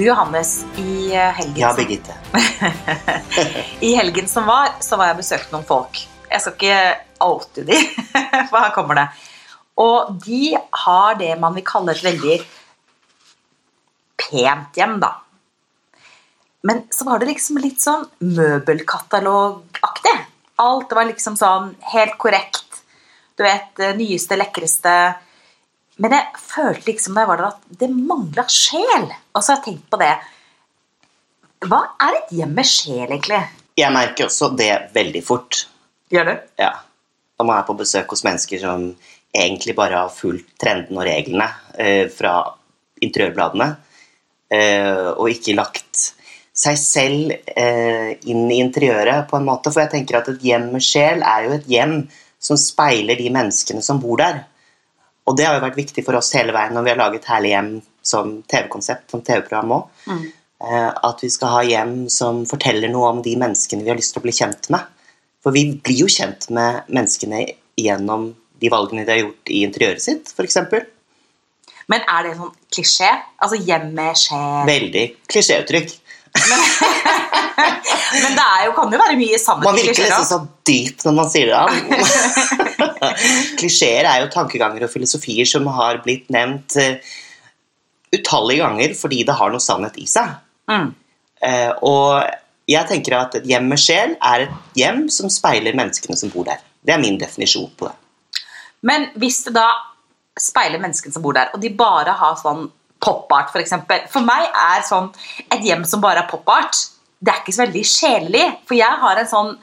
Du Johannes, i eh, helgen, Ja, Birgitte. i helgen som var, så var jeg besøkt noen folk. Jeg skal ikke oute de, for her kommer det. Og de har det man vil kalle et veldig pent hjem, da. Men så var det liksom litt sånn møbelkatalogaktig. Alt var liksom sånn helt korrekt. Du vet, nyeste, lekreste. Men jeg følte liksom da jeg var der at det mangla sjel. Og så har jeg tenkt på det. Hva er et hjem med sjel, egentlig? Jeg merker også det veldig fort. Gjør du? Ja. Når man er på besøk hos mennesker som egentlig bare har fulgt trendene og reglene eh, fra interiørbladene, eh, og ikke lagt seg selv eh, inn i interiøret på en måte. For jeg tenker at et hjem med sjel er jo et hjem som speiler de menneskene som bor der. Og det har jo vært viktig for oss hele veien når vi har laget Herlig hjem som TV-konsept, som TV-program òg. Mm. Eh, at vi skal ha hjem som forteller noe om de menneskene vi har lyst til å bli kjent med. For vi blir jo kjent med menneskene gjennom de valgene de har gjort i interiøret sitt, f.eks. Men er det sånn klisjé? Altså hjemmet skjer Veldig klisjéuttrykk. Men det jo, kan jo være mye sammen Man virker nesten så dyp når man sier det. Klisjeer er jo tankeganger og filosofier som har blitt nevnt uh, utallige ganger fordi det har noe sannhet i seg. Mm. Uh, og jeg tenker at et hjem med sjel er et hjem som speiler menneskene som bor der. Det er min definisjon på det. Men hvis det da speiler menneskene som bor der, og de bare har sånn pop-art, for eksempel. For meg er sånn et hjem som bare er pop-art, det er ikke så veldig sjelelig. For jeg har en sånn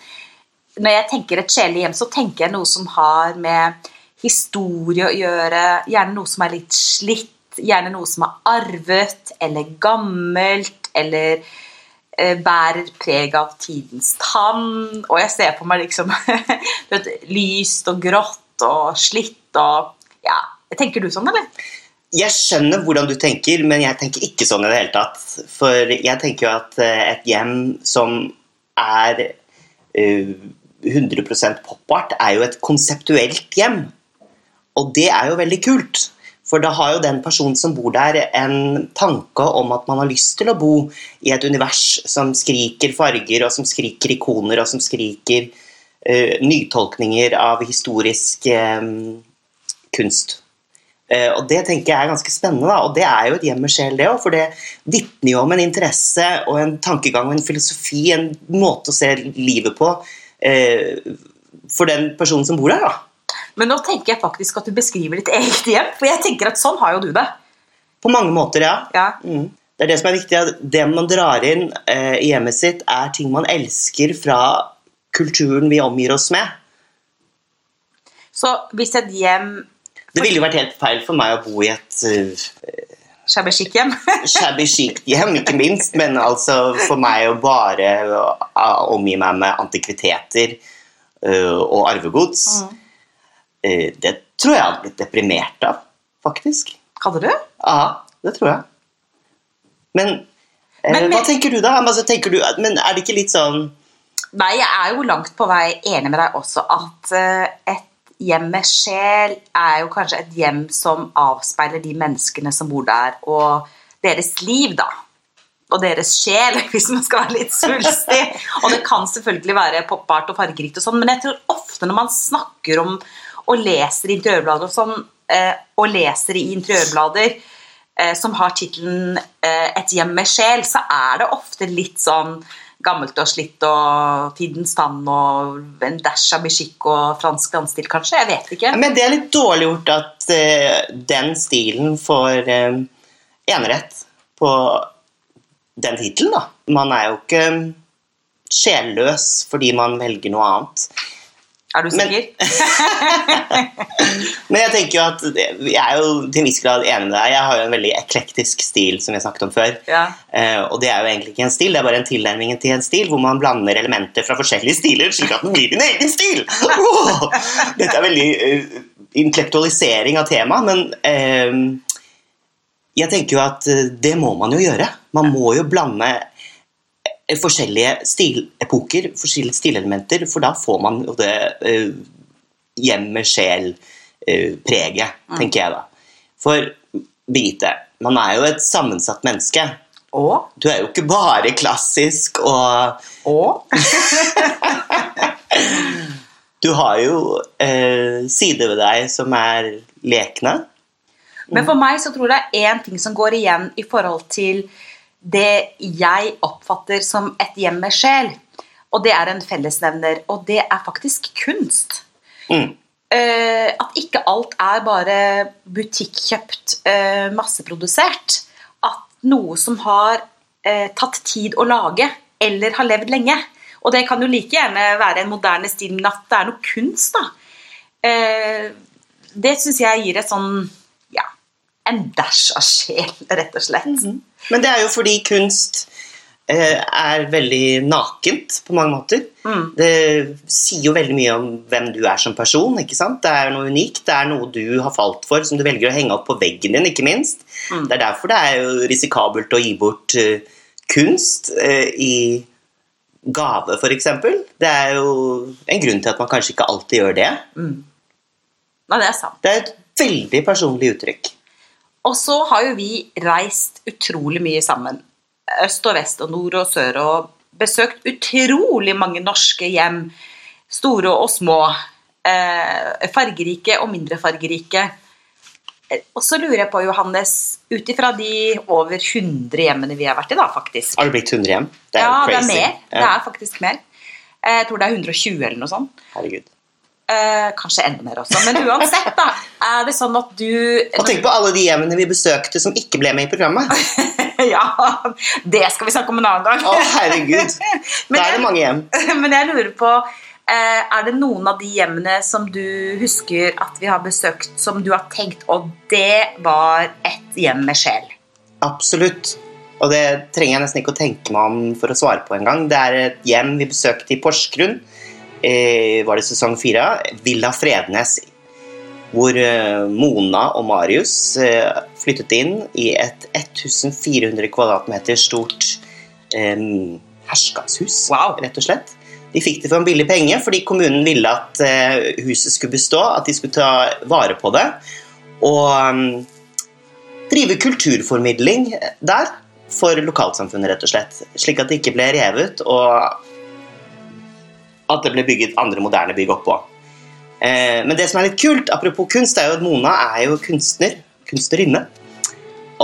Når jeg tenker et sjelelig hjem, så tenker jeg noe som har med historie å gjøre. Gjerne noe som er litt slitt. Gjerne noe som er arvet eller gammelt. Eller eh, bærer preg av tidens tann. Og jeg ser på meg liksom du vet, lyst og grått og slitt og Ja. Tenker du sånn, eller? Jeg skjønner hvordan du tenker, men jeg tenker ikke sånn i det hele tatt. For jeg tenker jo at eh, et hjem som er eh, 100 pop-art, er jo et konseptuelt hjem. Og det er jo veldig kult. For da har jo den personen som bor der, en tanke om at man har lyst til å bo i et univers som skriker farger, og som skriker ikoner, og som skriker uh, nytolkninger av historisk um, kunst. Eh, og Det tenker jeg er ganske spennende, da. og det er jo et hjem med sjel, det òg. For det vitner jo om en interesse og en tankegang og en filosofi, en måte å se livet på eh, for den personen som bor der. da. Men nå tenker jeg faktisk at du beskriver ditt eget hjem. For jeg tenker at sånn har jo du det. På mange måter, ja. Ja. Mm. Det er det som er viktig. at Det man drar inn eh, i hjemmet sitt, er ting man elsker fra kulturen vi omgir oss med. Så hvis et hjem Det ville jo vært helt feil for meg å bo i et eh, Shabby chic hjem shabby chic hjem, ikke minst, men altså for meg å bare uh, omgi meg med antikviteter uh, og arvegods, uh, det tror jeg hadde blitt deprimert av, faktisk. Hadde du? Ja, det tror jeg. Men, uh, Men- hva tenker du da? Altså, tenker du, men er det ikke litt sånn Nei, jeg er jo langt på vei enig med deg også at eh, et hjem med sjel er jo kanskje et hjem som avspeiler de menneskene som bor der, og deres liv, da. Og deres sjel, hvis man skal være litt svulstig. og det kan selvfølgelig være pop-art og fargerikt, og sånn, men jeg tror ofte når man snakker om og leser i interiørblader og sånn, eh, og leser i interiørblader eh, som har tittelen eh, 'Et hjem med sjel', så er det ofte litt sånn gammelt og slitt og tidens tann og en dash av musikk og fransk landstil, kanskje? Jeg vet ikke. Men det er litt dårlig gjort at uh, den stilen får uh, enerett på den tittelen, da. Man er jo ikke sjelløs fordi man velger noe annet. Er du sikker? Men jeg tenker jo at jeg er jo til en viss grad enig med deg. Jeg har jo en veldig eklektisk stil, som har snakket om før. Ja. Uh, og det er jo egentlig ikke en stil, det er bare en tilnærming til en stil hvor man blander elementer fra forskjellige stiler, slik at den blir din egen stil. Oh! Dette er veldig uh, intellektualisering av temaet, men uh, jeg tenker jo at det må man jo gjøre. Man må jo blande forskjellige stilepoker, forskjellige stilelementer, for da får man jo det eh, hjem med sjel-preget, tenker jeg da. For Birgitte, man er jo et sammensatt menneske. Og? Du er jo ikke bare klassisk og Og? Du har jo eh, sider ved deg som er lekne. Men for meg så tror jeg det er én ting som går igjen i forhold til det jeg oppfatter som et hjem med sjel. Og det er en fellesnevner, og det er faktisk kunst. Mm. Uh, at ikke alt er bare butikkjøpt, uh, masseprodusert. At noe som har uh, tatt tid å lage, eller har levd lenge. Og det kan jo like gjerne være en moderne stil, men at det er noe kunst, da. Det syns jeg gir et sånn ja, en dæsj av sjel, rett og slett. Men det er jo fordi kunst eh, er veldig nakent på mange måter. Mm. Det sier jo veldig mye om hvem du er som person. ikke sant? Det er noe unikt, det er noe du har falt for, som du velger å henge opp på veggen din. ikke minst. Mm. Det er derfor det er jo risikabelt å gi bort eh, kunst eh, i gave, f.eks. Det er jo en grunn til at man kanskje ikke alltid gjør det. Nei, det er sant. Det er et veldig personlig uttrykk. Og så har jo vi reist utrolig mye sammen. Øst og vest og nord og sør og besøkt utrolig mange norske hjem. Store og små. Eh, fargerike og mindre fargerike. Eh, Og så lurer jeg på, Johannes, ut ifra de over 100 hjemmene vi har vært i, da, faktisk. Har det blitt 100 hjem? Det er ja, jo det er mer. Det er faktisk mer. Eh, Jeg tror det er 120 eller noe sånt. herregud. Eh, kanskje enda mer også. Men uansett, da, er det sånn at du Og tenk på alle de hjemmene vi besøkte som ikke ble med i programmet. Ja, det skal vi snakke om en annen gang. Å, herregud. Da er det mange hjem. Men jeg lurer på eh, Er det noen av de hjemmene som du husker at vi har besøkt, som du har tenkt Og det var et hjem med sjel? Absolutt. Og det trenger jeg nesten ikke å tenke meg om for å svare på engang. Det er et hjem vi besøkte i Porsgrunn. Eh, var det sesong fire? Villa Frednes. Hvor eh, Mona og Marius eh, flyttet inn i et 1400 kvadratmeter stort eh, herskapshus, Wow. rett og slett. De fikk det for en billig penge fordi kommunen ville at eh, huset skulle bestå, at de skulle ta vare på det. Og um, drive kulturformidling der for lokalsamfunnet, rett og slett. Slik at det ikke ble revet, og at det ble bygget andre moderne bygg oppå. Eh, men det som er litt kult, apropos kunst, er jo at Mona er jo kunstner. Kunstnerinne.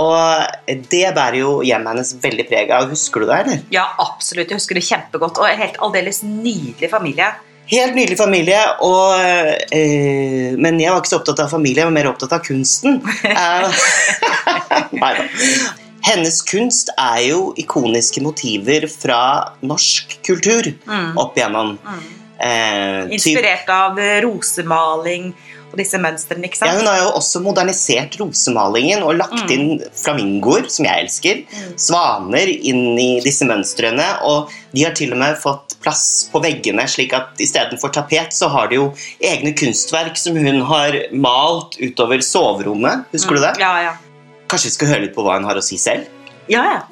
Og det bærer jo hjemmet hennes veldig preg av. Husker du det, eller? Ja, absolutt. Jeg husker det kjempegodt. Og en helt aldeles nydelig familie. Helt nydelig familie, og, eh, men jeg var ikke så opptatt av familie, jeg var mer opptatt av kunsten. Nei Neida. Hennes kunst er jo ikoniske motiver fra norsk kultur opp igjennom. Eh, Inspirert av eh, rosemaling og disse mønstrene, ikke sant? ja, hun har jo også modernisert rosemalingen og lagt inn flamingoer, som jeg elsker, svaner inn i disse mønstrene, og de har til og med fått plass på veggene, slik at istedenfor tapet så har de jo egne kunstverk som hun har malt utover soverommet. Husker du det? Ja, ja. Kanskje vi skal høre litt på hva hun har å si selv? ja, ja.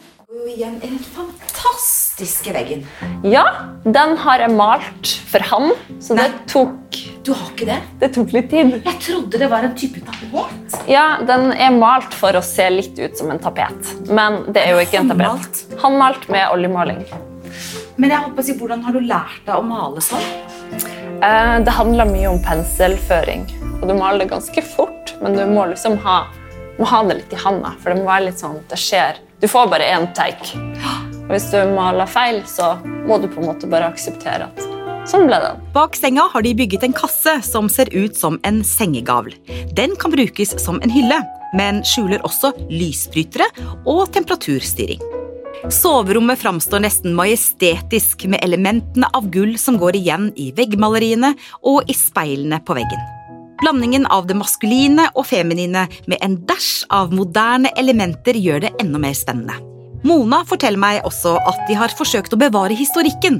Igjen er den fantastiske veggen. Ja, den har jeg malt for han, så det tok, Du har ikke det? det tok litt tid. Jeg trodde det var en type tapet. Ja, den er malt for å se litt ut som en tapet, men det er jo ikke en tapet. Han malt med oljemaling. Men jeg håper å si, hvordan har du lært deg å male sånn? Eh, Det handler mye om penselføring, og du maler ganske fort, men du må liksom ha, må ha det litt i handa, for det må være litt sånn at det skjer. Du får bare én take. Og hvis du maler feil, så må du på en måte bare akseptere at sånn ble det. Bak senga har de bygget en kasse som ser ut som en sengegavl. Den kan brukes som en hylle, men skjuler også lysbrytere og temperaturstyring. Soverommet framstår nesten majestetisk med elementene av gull som går igjen i veggmaleriene og i speilene på veggen. Blandingen av det maskuline og feminine med en dæsj av moderne elementer gjør det enda mer spennende. Mona forteller meg også at de har forsøkt å bevare historikken.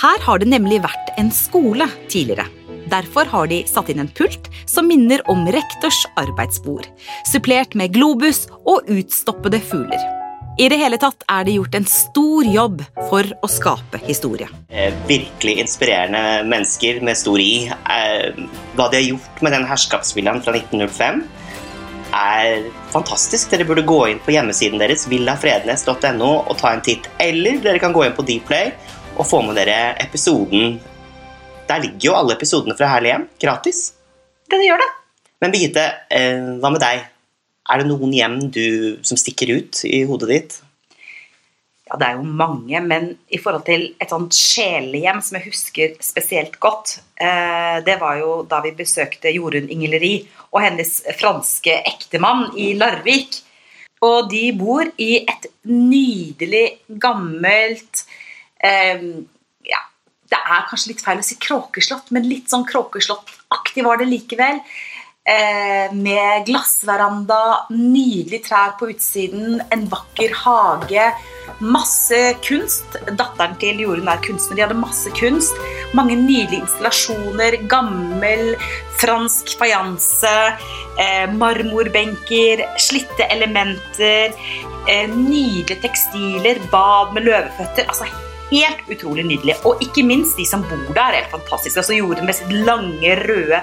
Her har det nemlig vært en skole tidligere. Derfor har de satt inn en pult som minner om rektors arbeidsbord, supplert med globus og utstoppede fugler. I det hele tatt er det gjort en stor jobb for å skape historie. Eh, virkelig inspirerende mennesker med stor I. Eh, hva de har gjort med den herskapsvillaen fra 1905. er fantastisk. Dere burde gå inn på hjemmesiden deres, villafrednes.no, og ta en titt. Eller dere kan gå inn på Dplay og få med dere episoden. Der ligger jo alle episodene fra Herlig hjem, gratis. Det gjør det. Men Birgitte, eh, hva med deg? Er det noen hjem du, som stikker ut i hodet ditt? Ja, det er jo mange, men i forhold til et sånt sjelehjem som jeg husker spesielt godt, eh, det var jo da vi besøkte Jorunn Ingleri og hennes franske ektemann i Larvik. Og de bor i et nydelig, gammelt eh, Ja, det er kanskje litt feil å si kråkeslott, men litt sånn kråkeslottaktig var det likevel. Eh, med glassveranda, nydelige trær på utsiden, en vakker hage. Masse kunst. Datteren til Jorunn er kunstner. De hadde masse kunst. Mange nydelige installasjoner. Gammel fransk fajanse. Eh, marmorbenker. Slitte elementer. Eh, nydelige tekstiler. Bad med løveføtter. altså Helt utrolig nydelig. Og ikke minst de som bor der. Helt fantastiske. Altså gjorde med sitt lange, røde,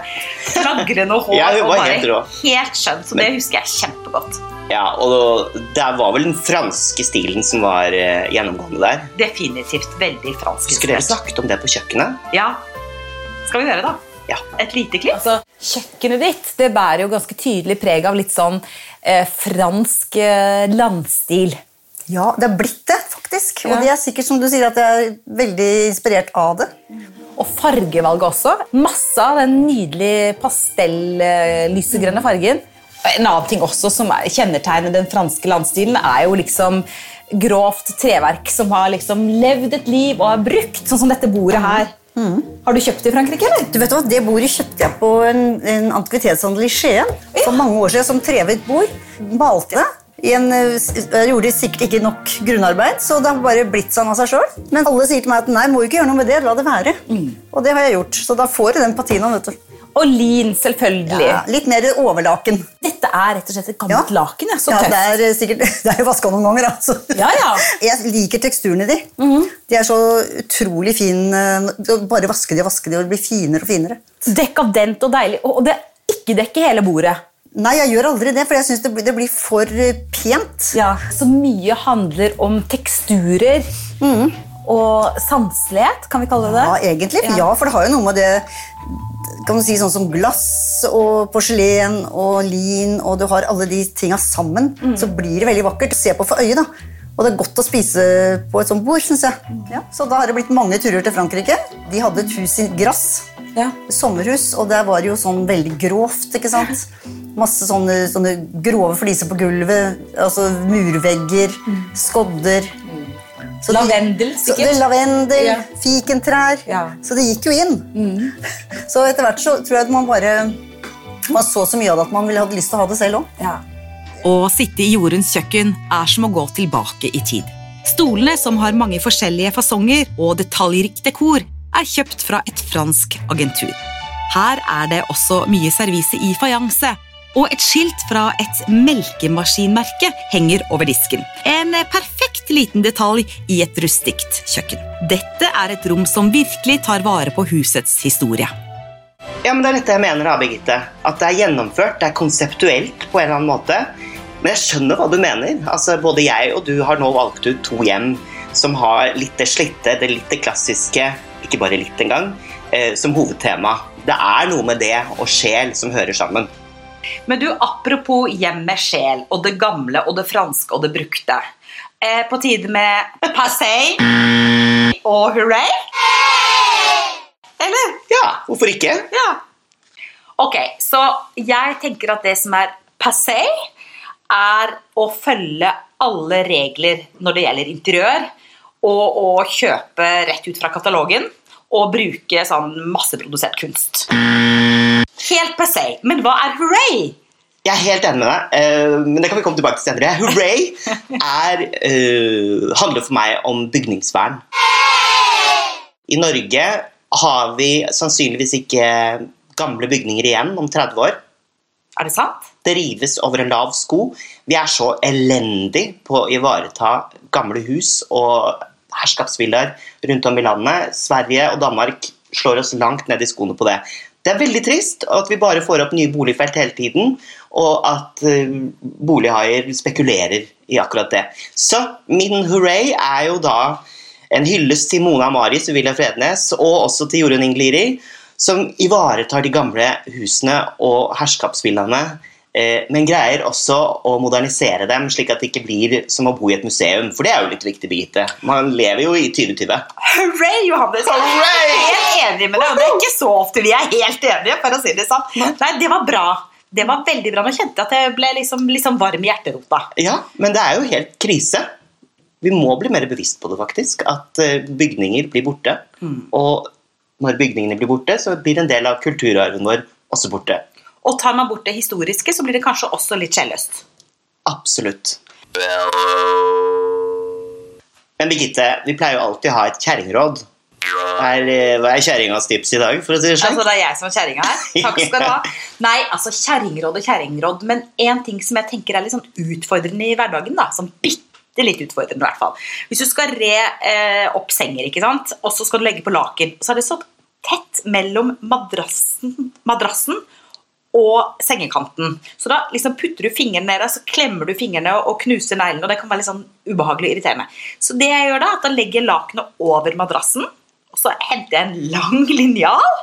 flagrende hår. Ja, hun var bare helt rå. helt skjønn. Så det husker jeg kjempegodt. Ja, og det var vel den franske stilen som var eh, gjennomgående der. Definitivt veldig fransk. Skulle dere snakket om det på kjøkkenet? Ja. Skal vi høre, da? Ja. Et lite klipp? Altså, Kjøkkenet ditt det bærer jo ganske tydelig preg av litt sånn eh, fransk eh, landstil. Ja, det er blitt det, faktisk. Ja. Og det er sikkert som du sier at jeg er veldig inspirert av det. Og fargevalget også. Masse av den nydelige pastell-lysegrønne fargen. En annen ting også som er kjennetegner den franske landstilen, er jo liksom grovt treverk som har liksom levd et liv og er brukt, sånn som dette bordet her. Har du kjøpt det i Frankrike, eller? Du vet hva, Det bordet kjøpte jeg på en, en antikvitetshandel i Skien for mange år siden som trevet bord. Malte det. En, eh, jeg gjorde sikkert ikke nok grunnarbeid, så det har bare blitt sånn av seg sjøl. Men alle sier til meg at nei, må ikke gjøre noe med det, la det være. Og det har jeg gjort, så da får du den patinaen. vet du. Og lin, selvfølgelig. Ja, litt mer overlaken. Dette er rett og slett et gammelt Ja. laken. Ja. Så Ja, tøft. det er eh, sikkert, det er jo vaska noen ganger, altså. Ja, ja. Jeg liker teksturene i de. De er så utrolig fine. Bare vaske de og vaske de, og det blir finere og finere. Dekadent og deilig. Og det ikke dekker hele bordet. Nei, jeg gjør aldri det, for jeg syns det, det blir for eh, pent. Ja, Så mye handler om teksturer og sanselighet, kan vi kalle det det? Ja, egentlig. Ja. Ja. for det har jo noe med det kan du si sånn som glass og porselen og lin, og du har alle de tinga sammen, så blir det veldig vakkert å se på for øyet. da. Og det er godt å spise på et sånt bord, syns jeg. Ja, så da har det blitt mange turer til Frankrike. De hadde et hus i grass. Ja. Sommerhus, og der var det jo sånn veldig grovt, ikke sant? Masse sånne, sånne grove fliser på gulvet, altså murvegger, skodder. Så de- Lavendel, sikkert. Så Lavendel, Ja. fikentrær. Ja. Så det gikk jo inn. Så etter hvert så tror jeg at man bare man så så mye av det at man ville hatt lyst til å ha det selv òg. Ja. Å sitte i Jorunns kjøkken er som å gå tilbake i tid. Stolene, som har mange forskjellige fasonger og detaljrikt dekor, er kjøpt fra et fransk agentur. Her er det også mye servise i fajanse, og et skilt fra et melkemaskinmerke henger over disken. En perfekt liten detalj i et rustikt kjøkken. Dette er et rom som virkelig tar vare på husets historie. Ja, men Det er dette jeg mener, da, Birgitte. At det er gjennomført, det er konseptuelt på en eller annen måte. Men jeg skjønner hva du mener. Altså, Både jeg og du har nå valgt ut to hjem som har litt det slitte, det litt det klassiske, ikke bare litt engang, eh, som hovedtema. Det er noe med det og sjel som hører sammen. Men du, apropos hjem med sjel, og det gamle og det franske og det brukte. Eh, på tide med passé og hurray? Eller? Ja, hvorfor ikke? Ja. Ok, så jeg tenker at det som er passé, er å følge alle regler når det gjelder interiør, og å kjøpe rett ut fra katalogen, og bruke sånn masseprodusert kunst. Helt per se. Men hva er hooray? Jeg er helt enig med deg, eh, men det kan vi komme tilbake til senere. Hooray er, uh, handler for meg om bygningsvern. I Norge har vi sannsynligvis ikke gamle bygninger igjen om 30 år. Er det sant? Det rives over en lav sko. Vi er så elendig på å ivareta gamle hus og herskapsvillaer rundt om i landet. Sverige og Danmark slår oss langt ned i skoene på det. Det er veldig trist at vi bare får opp nye boligfelt hele tiden, og at eh, bolighaier spekulerer i akkurat det. Så min hooray er jo da en hyllest til Mona Maris og William Frednes, og også til Jorunn Ingliri, som ivaretar de gamle husene og herskapsvillaene, men greier også å modernisere dem, slik at det ikke blir som å bo i et museum. For det er jo litt viktig, Birgitte. Man lever jo i 2020. Hooray, Johannes! Jeg er helt enig med deg. Det er ikke så ofte vi er helt enige, for å si det sånn. Nei, det var bra. Det var veldig bra. Nå kjente jeg at jeg ble liksom, liksom varm i hjerterota. Ja, men det er jo helt krise. Vi må bli mer bevisst på det, faktisk. At eh, bygninger blir borte. Og når bygningene blir borte, så blir en del av kulturarven vår også borte. Og tar man bort det historiske, så blir det kanskje også litt sjelløst. Absolutt. Men Birgitte, vi pleier jo alltid å ha et kjerringråd. Hva er, eh, er kjerringas tips i dag, for å si det Altså, sånn? det er jeg som er kjerringa her. Takk skal du ha. Nei, altså kjerringråd og kjerringråd, men én ting som jeg tenker er litt sånn utfordrende i hverdagen, da, som bitte litt utfordrende i hvert fall. Hvis du skal re eh, opp senger, ikke sant, og så skal du legge på laken, så er det så tett mellom madrassen, madrassen og sengekanten. Så da liksom putter du fingrene ned, så klemmer du fingrene og knuser neglene, og det kan være litt sånn ubehagelig og irriterende. Så det jeg gjør da, at da legger jeg lakenet over madrassen, og så henter jeg en lang linjal,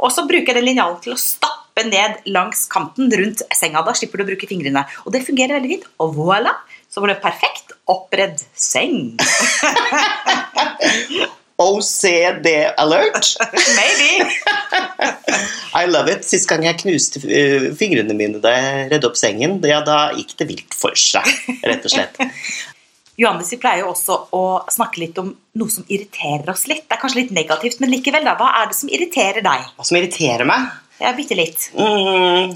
og så bruker jeg den linjalen til å stappe ned langs kanten rundt senga. Da slipper du å bruke fingrene. Og det fungerer veldig fint. Og voilà, så var det perfekt oppredd seng. OCD alert! Maybe. I love it. Sist gang jeg knuste eh, fingrene mine da jeg redde opp sengen, ja, da gikk det vilt for seg, rett og slett. Johannes, vi pleier jo også å snakke litt om noe som irriterer oss litt. Det er kanskje litt negativt, men likevel, da. Hva er det som irriterer deg? Hva som irriterer meg? Ja, bitte litt. Mm,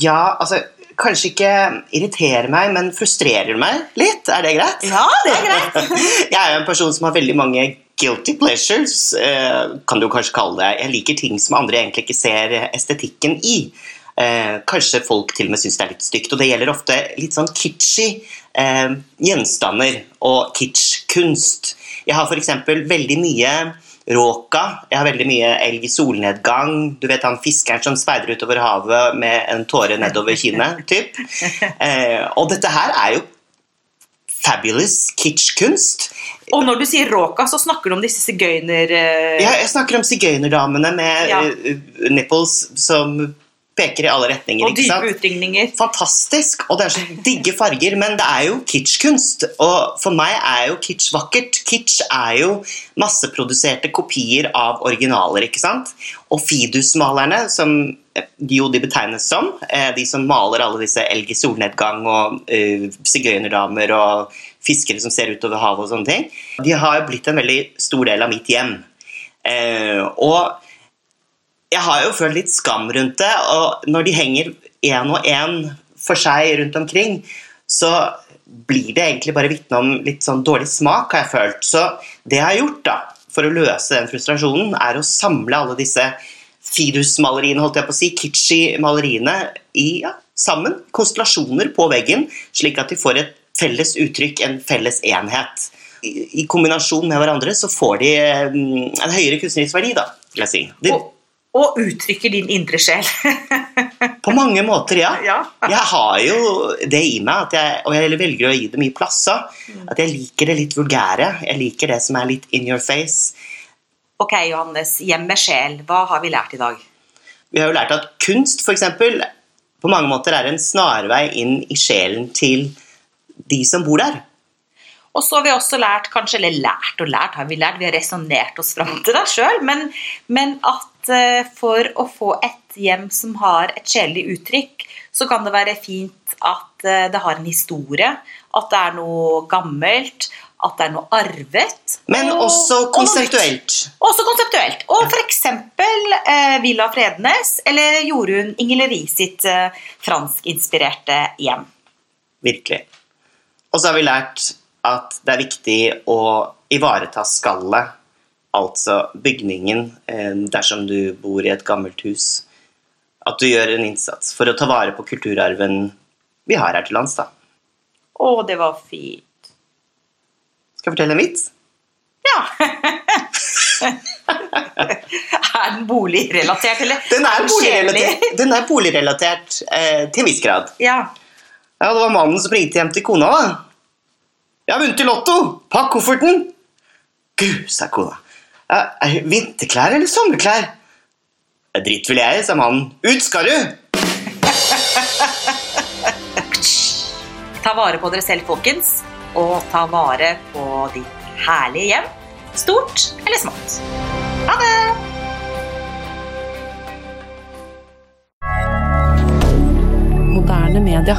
ja, altså Kanskje ikke irriterer meg, men frustrerer meg litt. Er det greit? Ja, det er greit. jeg er jo en person som har veldig mange guilty pleasures, eh, kan du kanskje kalle det. Jeg liker ting som andre egentlig ikke ser estetikken i. Eh, kanskje folk til og med syns det er litt stygt. Og det gjelder ofte litt sånn kitschy eh, gjenstander og kitschkunst. Jeg har f.eks. veldig mye råka. Jeg har veldig mye elg i solnedgang. Du vet han fiskeren som speider utover havet med en tåre nedover kinnet. Typ. Eh, og dette her er jo fabulous kitschkunst. Og når du sier råka, så snakker du om disse sigøyner... eh, Ja, jeg snakker om sigøynerdamene med Ja. eh, nipples som peker i alle retninger. og dype utringninger. Fantastisk, og det er så digge farger, men det er jo kitschkunst. Og for meg er jo kitsch vakkert. Kitsch er jo masseproduserte kopier av originaler, ikke sant? Og Fidus-malerne, som jo de betegnes som, eh, de som maler alle disse elg i solnedgang og uh, sigøynerdamer og fiskere som ser utover havet og sånne ting, de har jo blitt en veldig stor del av mitt hjem. Uh, og jeg har jo følt litt skam rundt det, og når de henger én og én for seg rundt omkring, så blir det egentlig bare vitne om litt sånn dårlig smak, har jeg følt. Så det jeg har gjort da, for å løse den frustrasjonen, er å samle alle disse Fidus-maleriene, holdt jeg på å si, kitschy maleriene i, ja, sammen, konstellasjoner på veggen, slik at de får et felles uttrykk, en felles enhet. I, i kombinasjon med hverandre så får de eh, en høyere kunstnerisk verdi, da, vil jeg si. De, Og, og uttrykker din indre sjel. På mange måter, ja. Ja. Jeg har jo det i meg, jeg, og jeg velger å gi det mye plass. òg. At jeg liker det litt vulgære. Jeg liker det som er litt in your face. Ok, Johannes. Hjem med sjel. Hva har vi lært i dag? Vi har jo lært at kunst eksempel, på mange måter er en snarvei inn i sjelen til de som bor der. Og så har vi også lært, kanskje, eller lært og lært har vi lært, vi har resonnert oss fram til det sjøl, men, men at for å få et hjem som har et sjelelig uttrykk, så kan det være fint at eh, det har en historie, at det er noe gammelt, at det er noe arvet. Men og- også og konseptuelt. Også konseptuelt. Og f.eks. Eh, Villa Frednes eller Jorunn Ingeleri sitt eh, franskinspirerte hjem. Virkelig. Og så har vi lært at det er viktig å ivareta skallet, altså bygningen, eh, dersom du bor i et gammelt hus. At du gjør en innsats for å ta vare på kulturarven vi har her til lands. da. Å, det var fint. Skal jeg fortelle en vits? Ja. Er den boligrelatert, eller? Den er boligrelatert, den er boligrelatert eh, til en viss grad. Ja. Ja, det var mannen som ringte hjem til kona, da. Jeg har vunnet i Lotto! Pakk kofferten! Gud, sa kona. Ja, er det vinterklær eller sommerklær? «Det vil jeg, sa mannen. Ut skal du! Ta vare på dere selv, folkens. Og ta vare på ditt herlige hjem. Stort eller smått. Ha det! Moderne media.